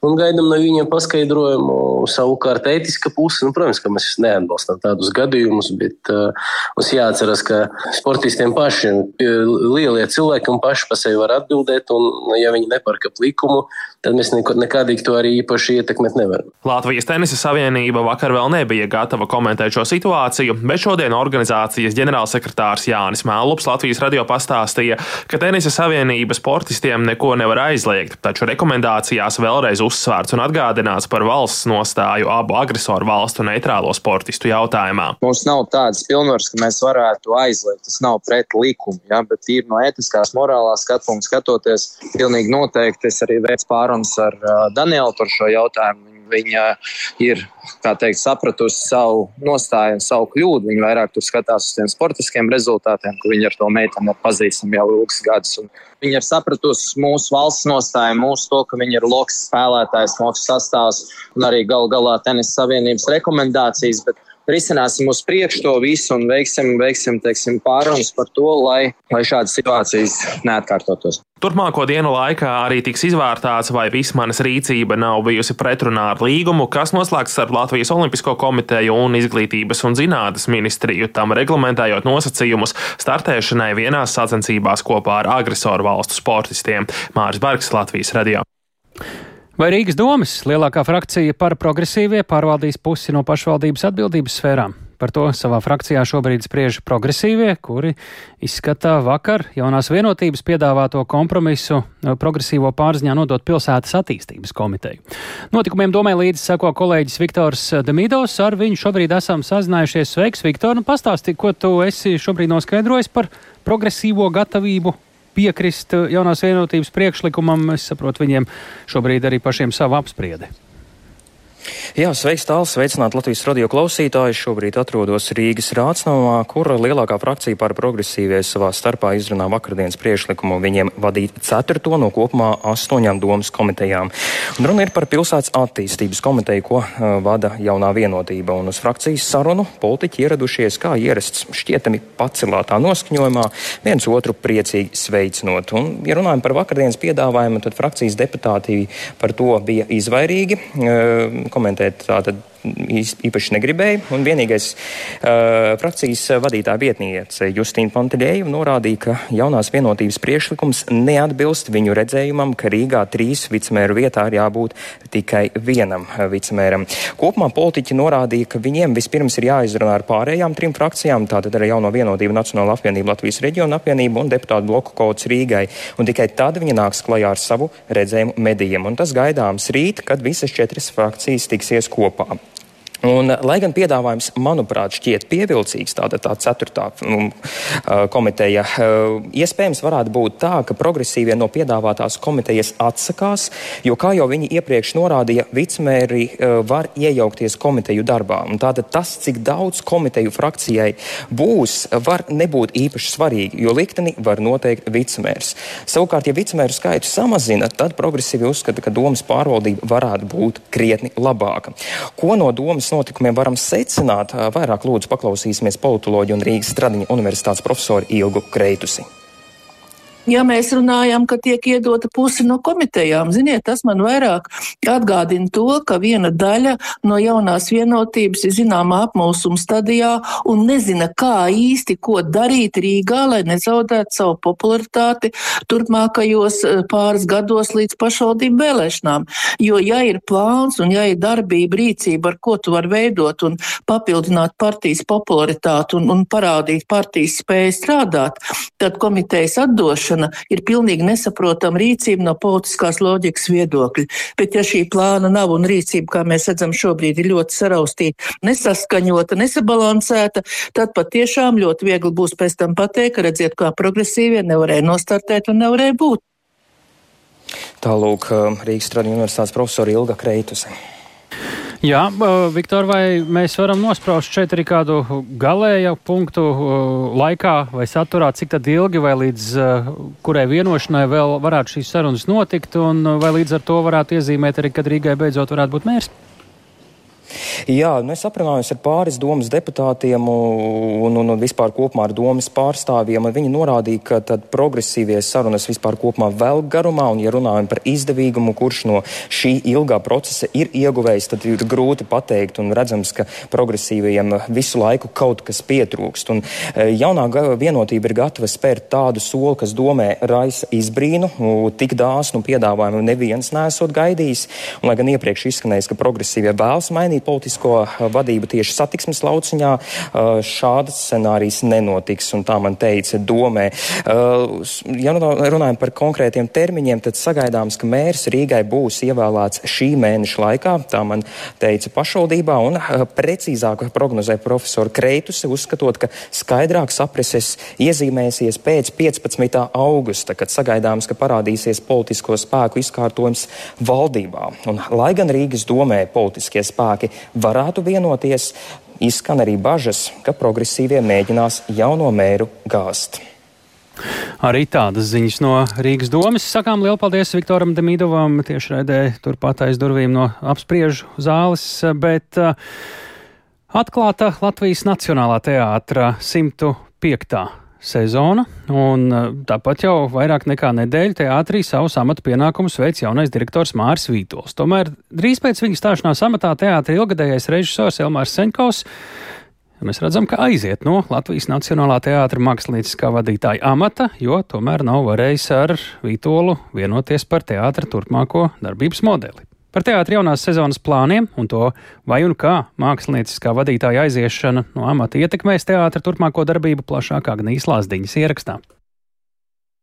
Un gaidām no viņiem paskaidrojumu. Savukārt, ētiska puse, nu, protams, ka mēs neatbalstām tādus gadījumus, bet uh, mums jāatcerās, ka sportistiem pašiem lielie cilvēki paši par sevi var atbildēt. Un, ja viņi nepārkāp likumu, tad mēs nekādīgi to arī īpaši ietekmēt nevaram. Latvijas tenisa savienība vakar vēl ne nebija gatava komentēt šo situāciju, bet šodien organizācijas ģenerālsekretārs Jānis Mēlups Latvijas radio pastāstīja, ka tenisa savienības sportistiem neko nevar aizliegt, taču rekomendācijās vēlreiz uzsvērts un atgādināts par valsts nostāju abu agresoru valstu neitrālo sportistu jautājumā. Mums nav tādas pilnvaras, ka mēs varētu aizliegt. Tas nav pret likumu, ja, bet ir no etiskās, morālās skatu punkta skatoties, pilnīgi noteikti es arī veicu pārunas ar Danielu par šo jautājumu. Viņa ir teikt, sapratusi savu nostāju un savu kļūdu. Viņa vairāk skatās uz tiem sportiskiem rezultātiem, ka viņa ar to meiteni ir pazīstama jau ilgus gadus. Un viņa ir sapratusi mūsu valsts nostāju, mūsu to, ka viņa ir loks spēlētājs, loks sastāvs un arī gal galā tenisa savienības rekomendācijas. Bet risināsim uz priekšu to visu un veiksim, veiksim teiksim, pārunas par to, lai, lai šādas situācijas neatkārtotos. Turpmāko dienu laikā arī tiks izvērtāts, vai Vismanas rīcība nav bijusi pretrunā ar līgumu, kas noslēgts starp Latvijas Olimpisko komiteju un Izglītības un zinātnes ministriju, tam reglamentējot nosacījumus startēšanai vienās sacensībās kopā ar agresoru valstu sportistiem. Māris Bergs, Latvijas radio. Vai Rīgas domas lielākā frakcija par progresīvie pārvaldīs pusi no pašvaldības atbildības sfērām? Par to savā frakcijā šobrīd spriež progresīvie, kuri izskata vakar jaunās vienotības piedāvāto kompromisu progresīvo pārziņā nodot pilsētas attīstības komiteju. Notikumiem domē līdzi sako kolēģis Viktors Demīdovs. Ar viņu šobrīd esam sazinājušies. Sveiks, Viktor! Nu, pastāsti, ko tu esi šobrīd noskaidrojis par progresīvo gatavību piekrist jaunās vienotības priekšlikumam. Es saprotu, viņiem šobrīd arī pašiem savu apspriedi. Jā, sveiks tāls, sveicināt Latvijas radio klausītājus. Šobrīd atrodos Rīgas rācnamā, kur lielākā frakcija par progresīvie savā starpā izrunā vakardienas priešlikumu viņiem vadīt ceturto no kopumā astoņām domas komitejām. Un runa ir par pilsētas attīstības komiteju, ko uh, vada jaunā vienotība. Un uz frakcijas sarunu politiķi ieradušies kā ierasts šķietami pacelātā noskaņojumā, viens otru priecīgi sveicinot. Un, ja runājam par vakardienas piedāvājumu, tad frakcijas deputāti par to bija izvairīgi. Uh, komentēt tātad īpaši negribēja. Un vienīgais uh, frakcijas vadītāja vietniece Justīna Panteļēva norādīja, ka jaunās vienotības priekšlikums neatbilst viņu redzējumam, ka Rīgā trīs vicemēru vietā ir jābūt tikai vienam vicemēram. Kopumā politiķi norādīja, ka viņiem vispirms ir jāizrunā ar pārējām trim frakcijām, tātad ar jauno vienotību Nacionālo apvienību Latvijas reģionu apvienību un deputātu bloku kods Rīgai. Un tikai tad viņi nāks klajā ar savu redzējumu medijiem. Un tas gaidāms rīt, kad visas četras frakcijas tiksies kopā. Un, lai gan piedāvājums, manuprāt, šķiet pievilcīgs, tāda tā ceturtā um, komiteja, iespējams varētu būt tā, ka progresīvie no piedāvātās komitejas atsakās, jo, kā jau viņi iepriekš norādīja, vicmēri var iejaukties komiteju darbā. Un tātad tas, cik daudz komiteju frakcijai būs, var nebūt īpaši svarīgi, jo likteni var noteikt vicmērs. Savukārt, ja vicmēru skaitu samazina, tad progresīvi uzskata, ka domas pārvaldība varētu būt krietni labāka. Ko no domas notikumiem varam secināt, vairāk lūdzu paklausīsimies politoloģiju un Rīgas Stradiņa universitātes profesoru Ilgu Kreitusi ja mēs runājam, ka tiek iedota pusi no komitejām. Ziniet, tas man vairāk atgādina to, ka viena daļa no jaunās vienotības ir zināmā apmulsuma stadijā un nezina, kā īsti ko darīt Rīgā, lai nezaudētu savu popularitāti turpmākajos eh, pāris gados līdz pašvaldību vēlēšanām. Jo, ja ir plāns un ja ir darbība, rīcība, ar ko tu vari veidot un papildināt partijas popularitāti un, un parādīt partijas spēju strādāt, tad komitejas atdošana ievērošana ir pilnīgi nesaprotama rīcība no politiskās loģikas viedokļa. Bet ja šī plāna nav un rīcība, kā mēs redzam šobrīd, ir ļoti saraustīta, nesaskaņota, nesabalansēta, tad patiešām ļoti viegli būs pēc tam pateikt, ka redziet, kā progresīvie nevarēja nostartēt un nevarēja būt. Tālūk Rīgas Tradiņu universitātes profesora Ilga Kreituse. Jā, Viktor, vai mēs varam nospraust šeit arī kādu galēju punktu laikā vai saturā, cik tad ilgi vai līdz kurai vienošanai vēl varētu šīs sarunas notikt, un vai līdz ar to varētu iezīmēt arī, kad Rīgai beidzot varētu būt mērs? Jā, nu es aprunājos ar pāris domas deputātiem un, un, un vispār kopumā ar domas pārstāvjiem. Viņi norādīja, ka tad progresīvie sarunas vispār kopumā vēl garumā, un ja runājam par izdevīgumu, kurš no šī ilgā procesa ir ieguvējis, tad ir grūti pateikt un redzams, ka progresīvajiem visu laiku kaut kas pietrūkst. Un e, jaunā vienotība ir gatava spērt tādu soli, kas domē raisa izbrīnu, tik dāsnu piedāvājumu neviens nesot gaidījis. Un, lai gan iepriekš izskanējis, ka progresīvie vēlas mainīt politisko eh, vadību tieši satiksmes lauciņā, šāds scenārijs nenotiks, un tā man teica domē. Ja runājam par konkrētiem termiņiem, tad sagaidāms, ka mērs Rīgai būs ievēlēts šī mēneša laikā, tā man teica pašvaldībā, un precīzāk prognozē profesora Kreitus, uzskatot, ka skaidrāk saprises iezīmēsies pēc 15. augusta, kad sagaidāms, ka parādīsies politisko spēku izkārtojums valdībā. Un, lai gan Rīgas domē politiskie spēki varētu vienoties, izskan arī bažas, ka progresīvie mēģinās jauno mēru gāzt. Arī tādas ziņas no Rīgas domas. Sakām lielu paldies Viktoram Demīdovam tiešraidē turpat aiz durvīm no apspriežu zāles, bet uh, atklāta Latvijas Nacionālā teātra 105 sezona, un eh, tāpat jau vairāk nekā nedēļu teātrī savus amatu pienākumus veic jaunais direktors Māris Vītols. Tomēr drīz pēc viņa stāšanās amatā teātra ilgadējais režisors Elmārs Senkovs. Mēs redzam, ka aiziet no Latvijas Nacionālā teātra mākslinieckā vadītāja amata, jo tomēr nav varējis ar Vītolu vienoties par teātra turpmāko darbības modeli. Par teātra jaunās sezonas plāniem un to, vai un kā mākslinieckā vadītāja aiziešana no amata ietekmēs teātra turpmāko darbību plašāk Agnijas Lāsdiņas ierakstā.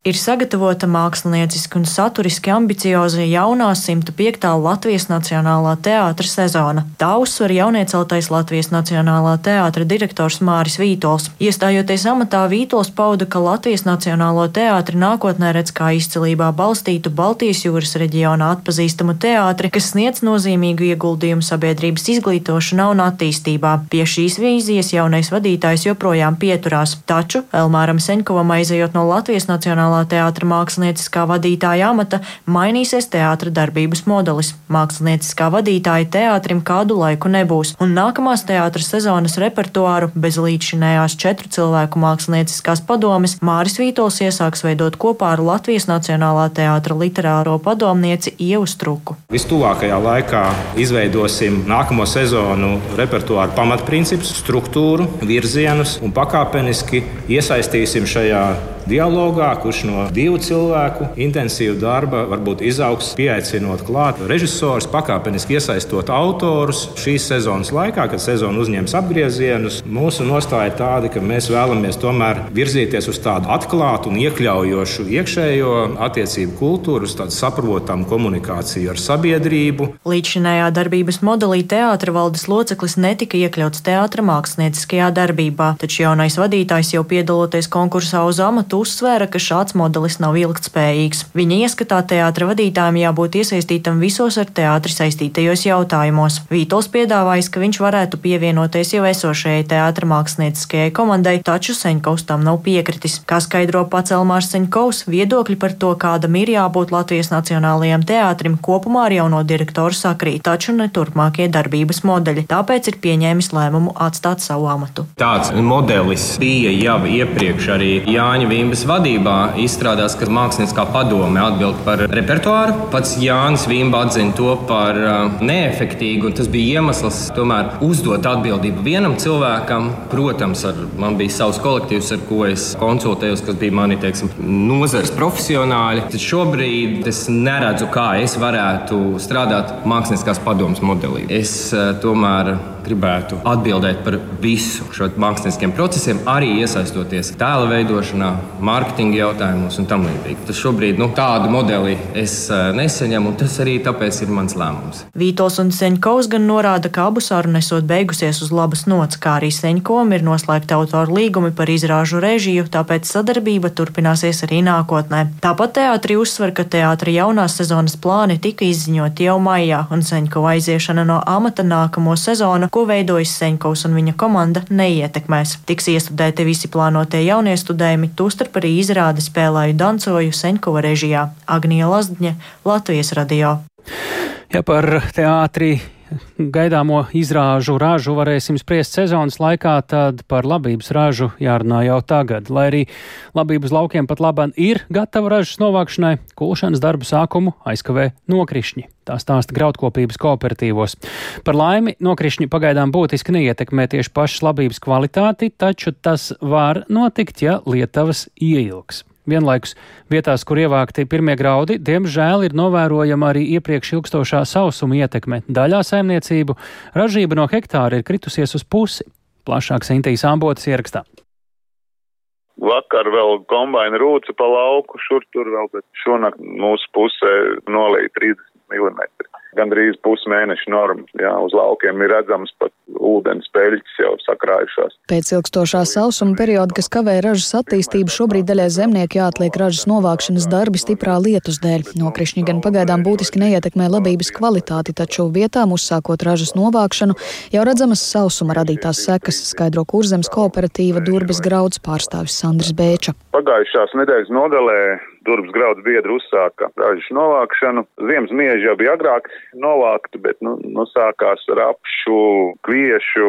Ir sagatavota mākslinieciski un saturiski ambicioza jaunā 105. Latvijas Nacionālā teātra sezona. Tā uzsver jaunieceltais Latvijas Nacionālā teātra direktors Māris Vītols. Iestājoties amatā, Vītols pauda, ka Latvijas Nacionālo teātri nākotnē redz kā izcilībā balstītu Baltijas jūras reģionā atpazīstamu teātri, kas sniedz nozīmīgu ieguldījumu sabiedrības izglītošanā un attīstībā. Pie šīs vīzijas jaunais vadītājs joprojām pieturās, taču Elmāram Senkovam aizejot no Latvijas Nacionālā Nacionālā teātra mākslinieckā vadītāja amata mainīsies teātra darbības modelis. Mākslinieckā vadītāja teātrim kādu laiku nebūs, un nākamās teātra sezonas repertuāru bez līdzšinējās četru cilvēku mākslinieckās padomes Māris Vītols iesāks veidot kopā ar Latvijas Nacionālā teātra literāro padomnieci Ievu Struku. Vistuvākajā laikā izveidosim nākamo sezonu repertuāru pamatprincipus, struktūru, virzienus un pakāpeniski iesaistīsim šajā dialogā, kurš no divu cilvēku intensīva darba varbūt izaugs, pieaicinot klāt režisors, pakāpeniski iesaistot autorus. Šīs sezonas laikā, kad sezona uzņems apgriezienus, mūsu nostāja tāda, ka mēs vēlamies tomēr virzīties uz tādu atklātu un iekļaujošu iekšējo attiecību kultūru, uz tādu saprotamu komunikāciju ar sabiedrību. Līdzšinējā darbības modelī teātra valdes loceklis netika iekļauts teātra mākslinieckajā darbībā, taču jaunais vadītājs jau piedaloties konkursā uz amatu uzsvēra, ka šāds modelis nav ilgtspējīgs. Viņa ieskatā teātra vadītājiem jābūt iesaistītam visos ar teātri saistītajos jautājumos. Vītols piedāvājis, ka viņš varētu pievienoties jau esošajai teātra mākslinieckajai komandai, taču Seņkaus tam nav piekritis. Kā skaidro pats Elmārs Seņkaus, viedokļi par to, kādam ir jābūt Latvijas Nacionālajiem teātrim, kopumā ar jauno direktoru sakrīt, taču ne turpmākie darbības modeļi. Tāpēc ir pieņēmis lēmumu atstāt savu amatu. Tāds modelis bija jau iepriekš arī Jāņa Vīmbas vadībā izstrādās, ka mākslinieckā padome atbild par repertuāru. Pats Jānis Vīmba atzina to par uh, neefektīgu, un tas bija iemesls tomēr uzdot atbildību vienam cilvēkam. Protams, ar, man bija savs kolektīvs, ar ko es konsultējos, kas bija mani teiksim, nozares profesionāļi. Tad šobrīd es neredzu, kā es varētu strādāt mākslinieckās padomas modelī. Es uh, tomēr gribētu atbildēt par visu šo mākslinieciskiem procesiem, arī iesaistoties tēla veidošanā, mārketinga jautājumos un tam līdzīgi. Tas šobrīd nu, tādu modeli es uh, nesaņemu, un tas arī tāpēc ir mans lēmums. Vītols un Seņkovs gan norāda, ka abu sarunu esot beigusies uz labas nots, kā arī Seņkovam ir noslēgta autoru līgumi par izrāžu režiju, tāpēc sadarbība turpināsies arī nākotnē. Tāpat teātrī uzsver, ka teātra jaunās sezonas plāni tika izziņoti jau maijā, un Seņkova aiziešana no amata nākamo sezonu ko veidojas Seņkovs un viņa komanda, neietekmēs. Tiks iestudēti visi plānotie jaunie studējumi, tostarp arī izrādi spēlēju dancoju Seņkova režijā Agnija Lazdņa, Latvijas radio. Ja par teātri gaidāmo izrāžu ražu varēsim spriest sezonas laikā, tad par labības ražu jārunā jau tagad. Lai arī labības laukiem pat labāk ir gatava ražas novākšanai, kulšanas darbu sākumu aizkavē nokrišņi. Tā stāsta graudkopības kooperatīvos. Par laimi nokrišņi pagaidām būtiski neietekmē tieši pašas labības kvalitāti, taču tas var notikt, ja lietavas ieilgs. Vienlaikus vietās, kur ievākti pirmie graudi, diemžēl ir novērojama arī iepriekš ilgstošā sausuma ietekme. Daļā saimniecību ražība no hektāra ir kritusies uz pusi. Plašāk Sintīs Ambotas ierakstā. Vakar vēl kombaina rūca pa lauku, šur tur vēl, bet šonakt mūsu pusē nolīja 30 mm gandrīz pusmēneša norma. Jā, uz laukiem ir redzams pat ūdens peļķis jau sakrājušās. Pēc ilgstošā sausuma perioda, kas kavē ražas attīstību, šobrīd daļai zemnieki jāatliek ražas novākšanas darbi stiprā lietus dēļ. Nokrišņi gan pagaidām būtiski neietekmē labības kvalitāti, taču vietām uzsākot ražas novākšanu, jau redzamas sausuma radītās sekas, skaidro kurzemes kooperatīva Durbas grauds pārstāvis Sandrs Bēča. Pagājušās nedēļas nodalē Durvis graudu biedri uzsāka ražas novākšanu. Ziemas mieži jau bija agrāk novākti, bet nu, nu sākās ar apšu, kviešu,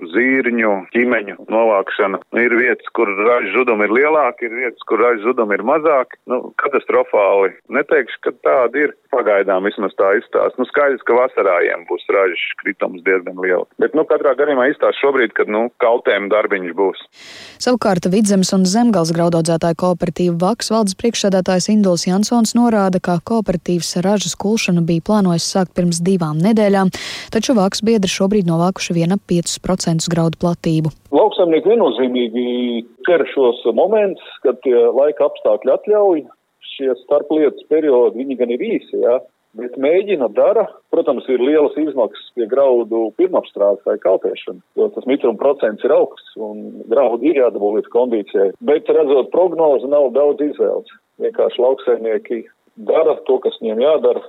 zīrņu, ķimeņu novākšana. Ir vietas, kur ražu žudumi ir lielāki, ir vietas, kur ražu žudumi ir mazāki. Nu, katastrofāli. Neteikšu, ka tāda ir. Pagaidām vismaz tā izstāsta. Nu, skaidrs, ka vasarājiem būs ražas kritums diezgan liela. Bet, nu, katrā gadījumā izstāsta šobrīd, kad, nu, kaltēm darbiņš būs. Savukārt Vidzemes un Zemgals graudaudzētāja kooperatīva Vaks valdes priekšsēdētājs Induls Jansons norāda, ka kooperatīvas ražas kulšanu bija plānojis sākt pirms divām nedēļām, taču Vaks biedri šobrīd novākuši viena 5% procentus graudu platību. Lauksaimnieki viennozīmīgi ķer šos momentus, kad laika apstākļi atļauj. Šie starplietas periodi, viņi gan ir īsi, jā, bet mēģina, dara. Protams, ir lielas izmaksas pie graudu pirmapstrādes vai kaltēšana, jo tas mitruma procents ir augsts un graudu ir jādabū līdz kondīcijai. Bet redzot prognozi, nav daudz izvēles. Vienkārši lauksaimnieki dara to, kas viņiem jādara,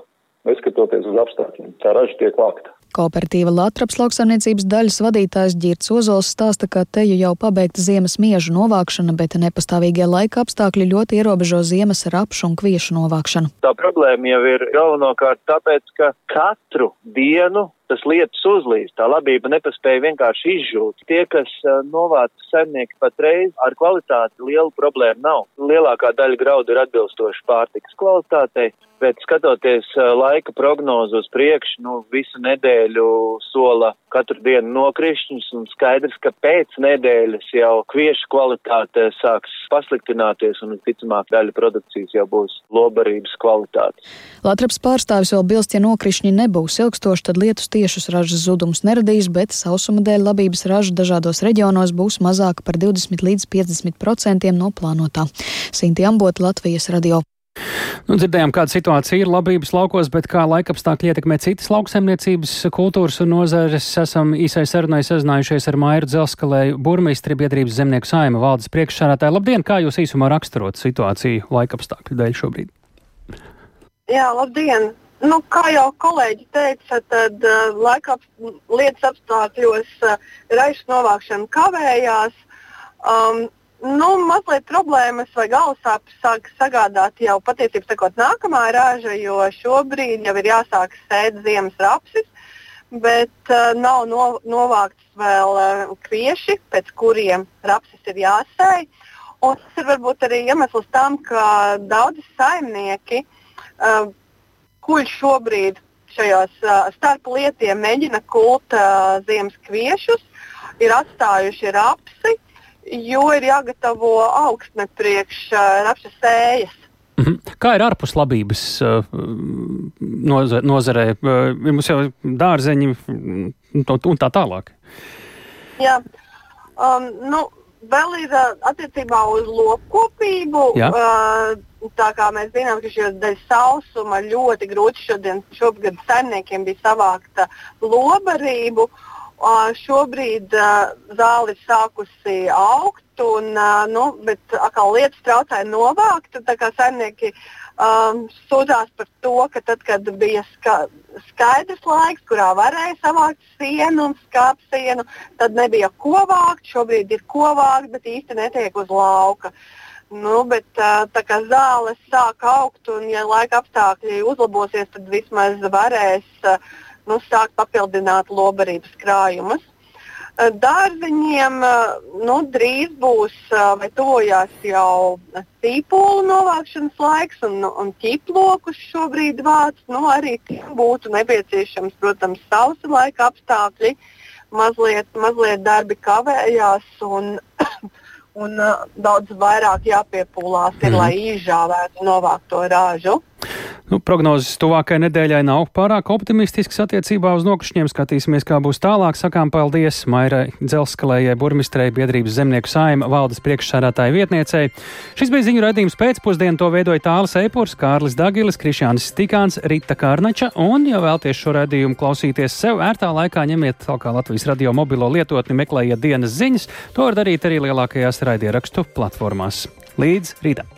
neskatoties uz apstākļiem. Tā raža tiek vākta. Kooperatīva Latvijas lauksaimniecības daļas vadītājs Girts Ozols stāsta, ka te jau pabeigta ziemas miežu novākšana, bet nepastāvīgie laika apstākļi ļoti ierobežo ziemas rapšu un kviešu novākšanu. Tā problēma jau ir galvenokārt tāpēc, ka katru dienu tas lietas uzlīst. Tā labība nepaspēja vienkārši izžūt. Tie, kas novāc saimnieki patreiz, ar kvalitāti lielu problēmu nav. Lielākā daļa graudu ir atbilstoši pārtikas kvalitātei, bet skatoties laika prognozu uz priekšu, nu, visu nedēļu sola katru dienu nokrišņus un skaidrs, ka pēc nedēļas jau kviešu kvalitāte sāks pasliktināties un, ticamāk, daļa produkcijas jau būs lobarības kvalitāte. Latvijas pārstāvis vēl bilst, ja nokrišņi nebūs ilgstoši, tad lietus tiešus ražas zudumus neradīs, bet sausuma dēļ labības raža dažādos reģionos būs mazāka par 20 līdz 50 procentiem no plānotā. Sinti Ambota, Latvijas radio. Nu, dzirdējām, kāda situācija ir labības laukos, bet kā laikapstākļi ietekmē citas lauksaimniecības kultūras un nozares. Esam īsai sarunai sazinājušies ar Mairu Dzelskalēju, burmistri biedrības zemnieku saima valdes priekšsārātāju. Labdien, kā jūs īsumā raksturot situāciju laikapstākļu dēļ šobrīd? Jā, labdien! Nu, kā jau kolēģi teica, tad uh, laika lietas apstākļos uh, raišu novākšana kavējās. Um, nu, mazliet problēmas vai galvasāpes sāk sagādāt jau patiesībā sakot nākamā raža, jo šobrīd jau ir jāsāk sēt ziemas rapsis, bet uh, nav no, novākts vēl uh, kvieši, pēc kuriem rapsis ir jāsēj. Un tas ir varbūt arī iemesls tam, ka daudzi saimnieki, uh, kuļ šobrīd šajos uh, starp lietiem mēģina kult uh, ziemas kviešus, ir atstājuši rapsi, jo ir jāgatavo augsne priekš uh, rapša sējas. Mm -hmm. Kā ir ārpus labības uh, noza nozarē? Uh, mums jau dārzeņi un tā tālāk. Jā, um, nu, vēl ir uh, attiecībā uz lopkopību. Jā. Uh, Tā kā mēs zinām, ka šajos dēļ sausuma ļoti grūti šodien, šogad saimniekiem bija savākta lobarību. Uh, Šobrīd zāle ir sākusi augt, un, nu, bet atkal lietas traucēja novākt. Tā kā saimnieki um, sūdzās par to, ka tad, kad bija ska skaidrs laiks, kurā varēja savākt sienu un skāpt sienu, tad nebija ko vākt. Šobrīd ir ko vākt, bet īsti netiek uz lauka. Nu, bet tā kā zāles sāk augt un, ja laika apstākļi uzlabosies, tad vismaz varēs nu, sākt papildināt lobarības krājumus. Eh, dārzeņiem eh, nu, drīz būs eh, vai tuvojās jau tīpolu novākšanas laiks un, un ķiplokus šobrīd vāc. Nu, arī būtu nepieciešams, protams, sausa laika apstākļi. Mazliet, mazliet darbi kavējās un, [coughs] un daudz vairāk jāpiepūlās, ir, mm. lai izžāvētu novākto rāžu. Nu, prognozes tuvākajai nedēļai nav pārāk optimistisks attiecībā uz nokrišņiem. Skatīsimies, kā būs tālāk. Sakām paldies Mairai Dzelskalējai, burmistrei, biedrības zemnieku saima valdes priekšsādātāja vietniecei. Šis bija ziņu raidījums pēcpusdienu. To veidoja Tāls Eipurs, Kārlis Dagilis, Krišjānis Stikāns, Rita Kārnača. Un, ja vēlties šo raidījumu klausīties sev ērtā laikā, ņemiet talkā Latvijas radio mobilo lietotni, meklējiet dienas ziņas. To var darīt arī lielākajās raidierakstu platformās. Līdz rītam!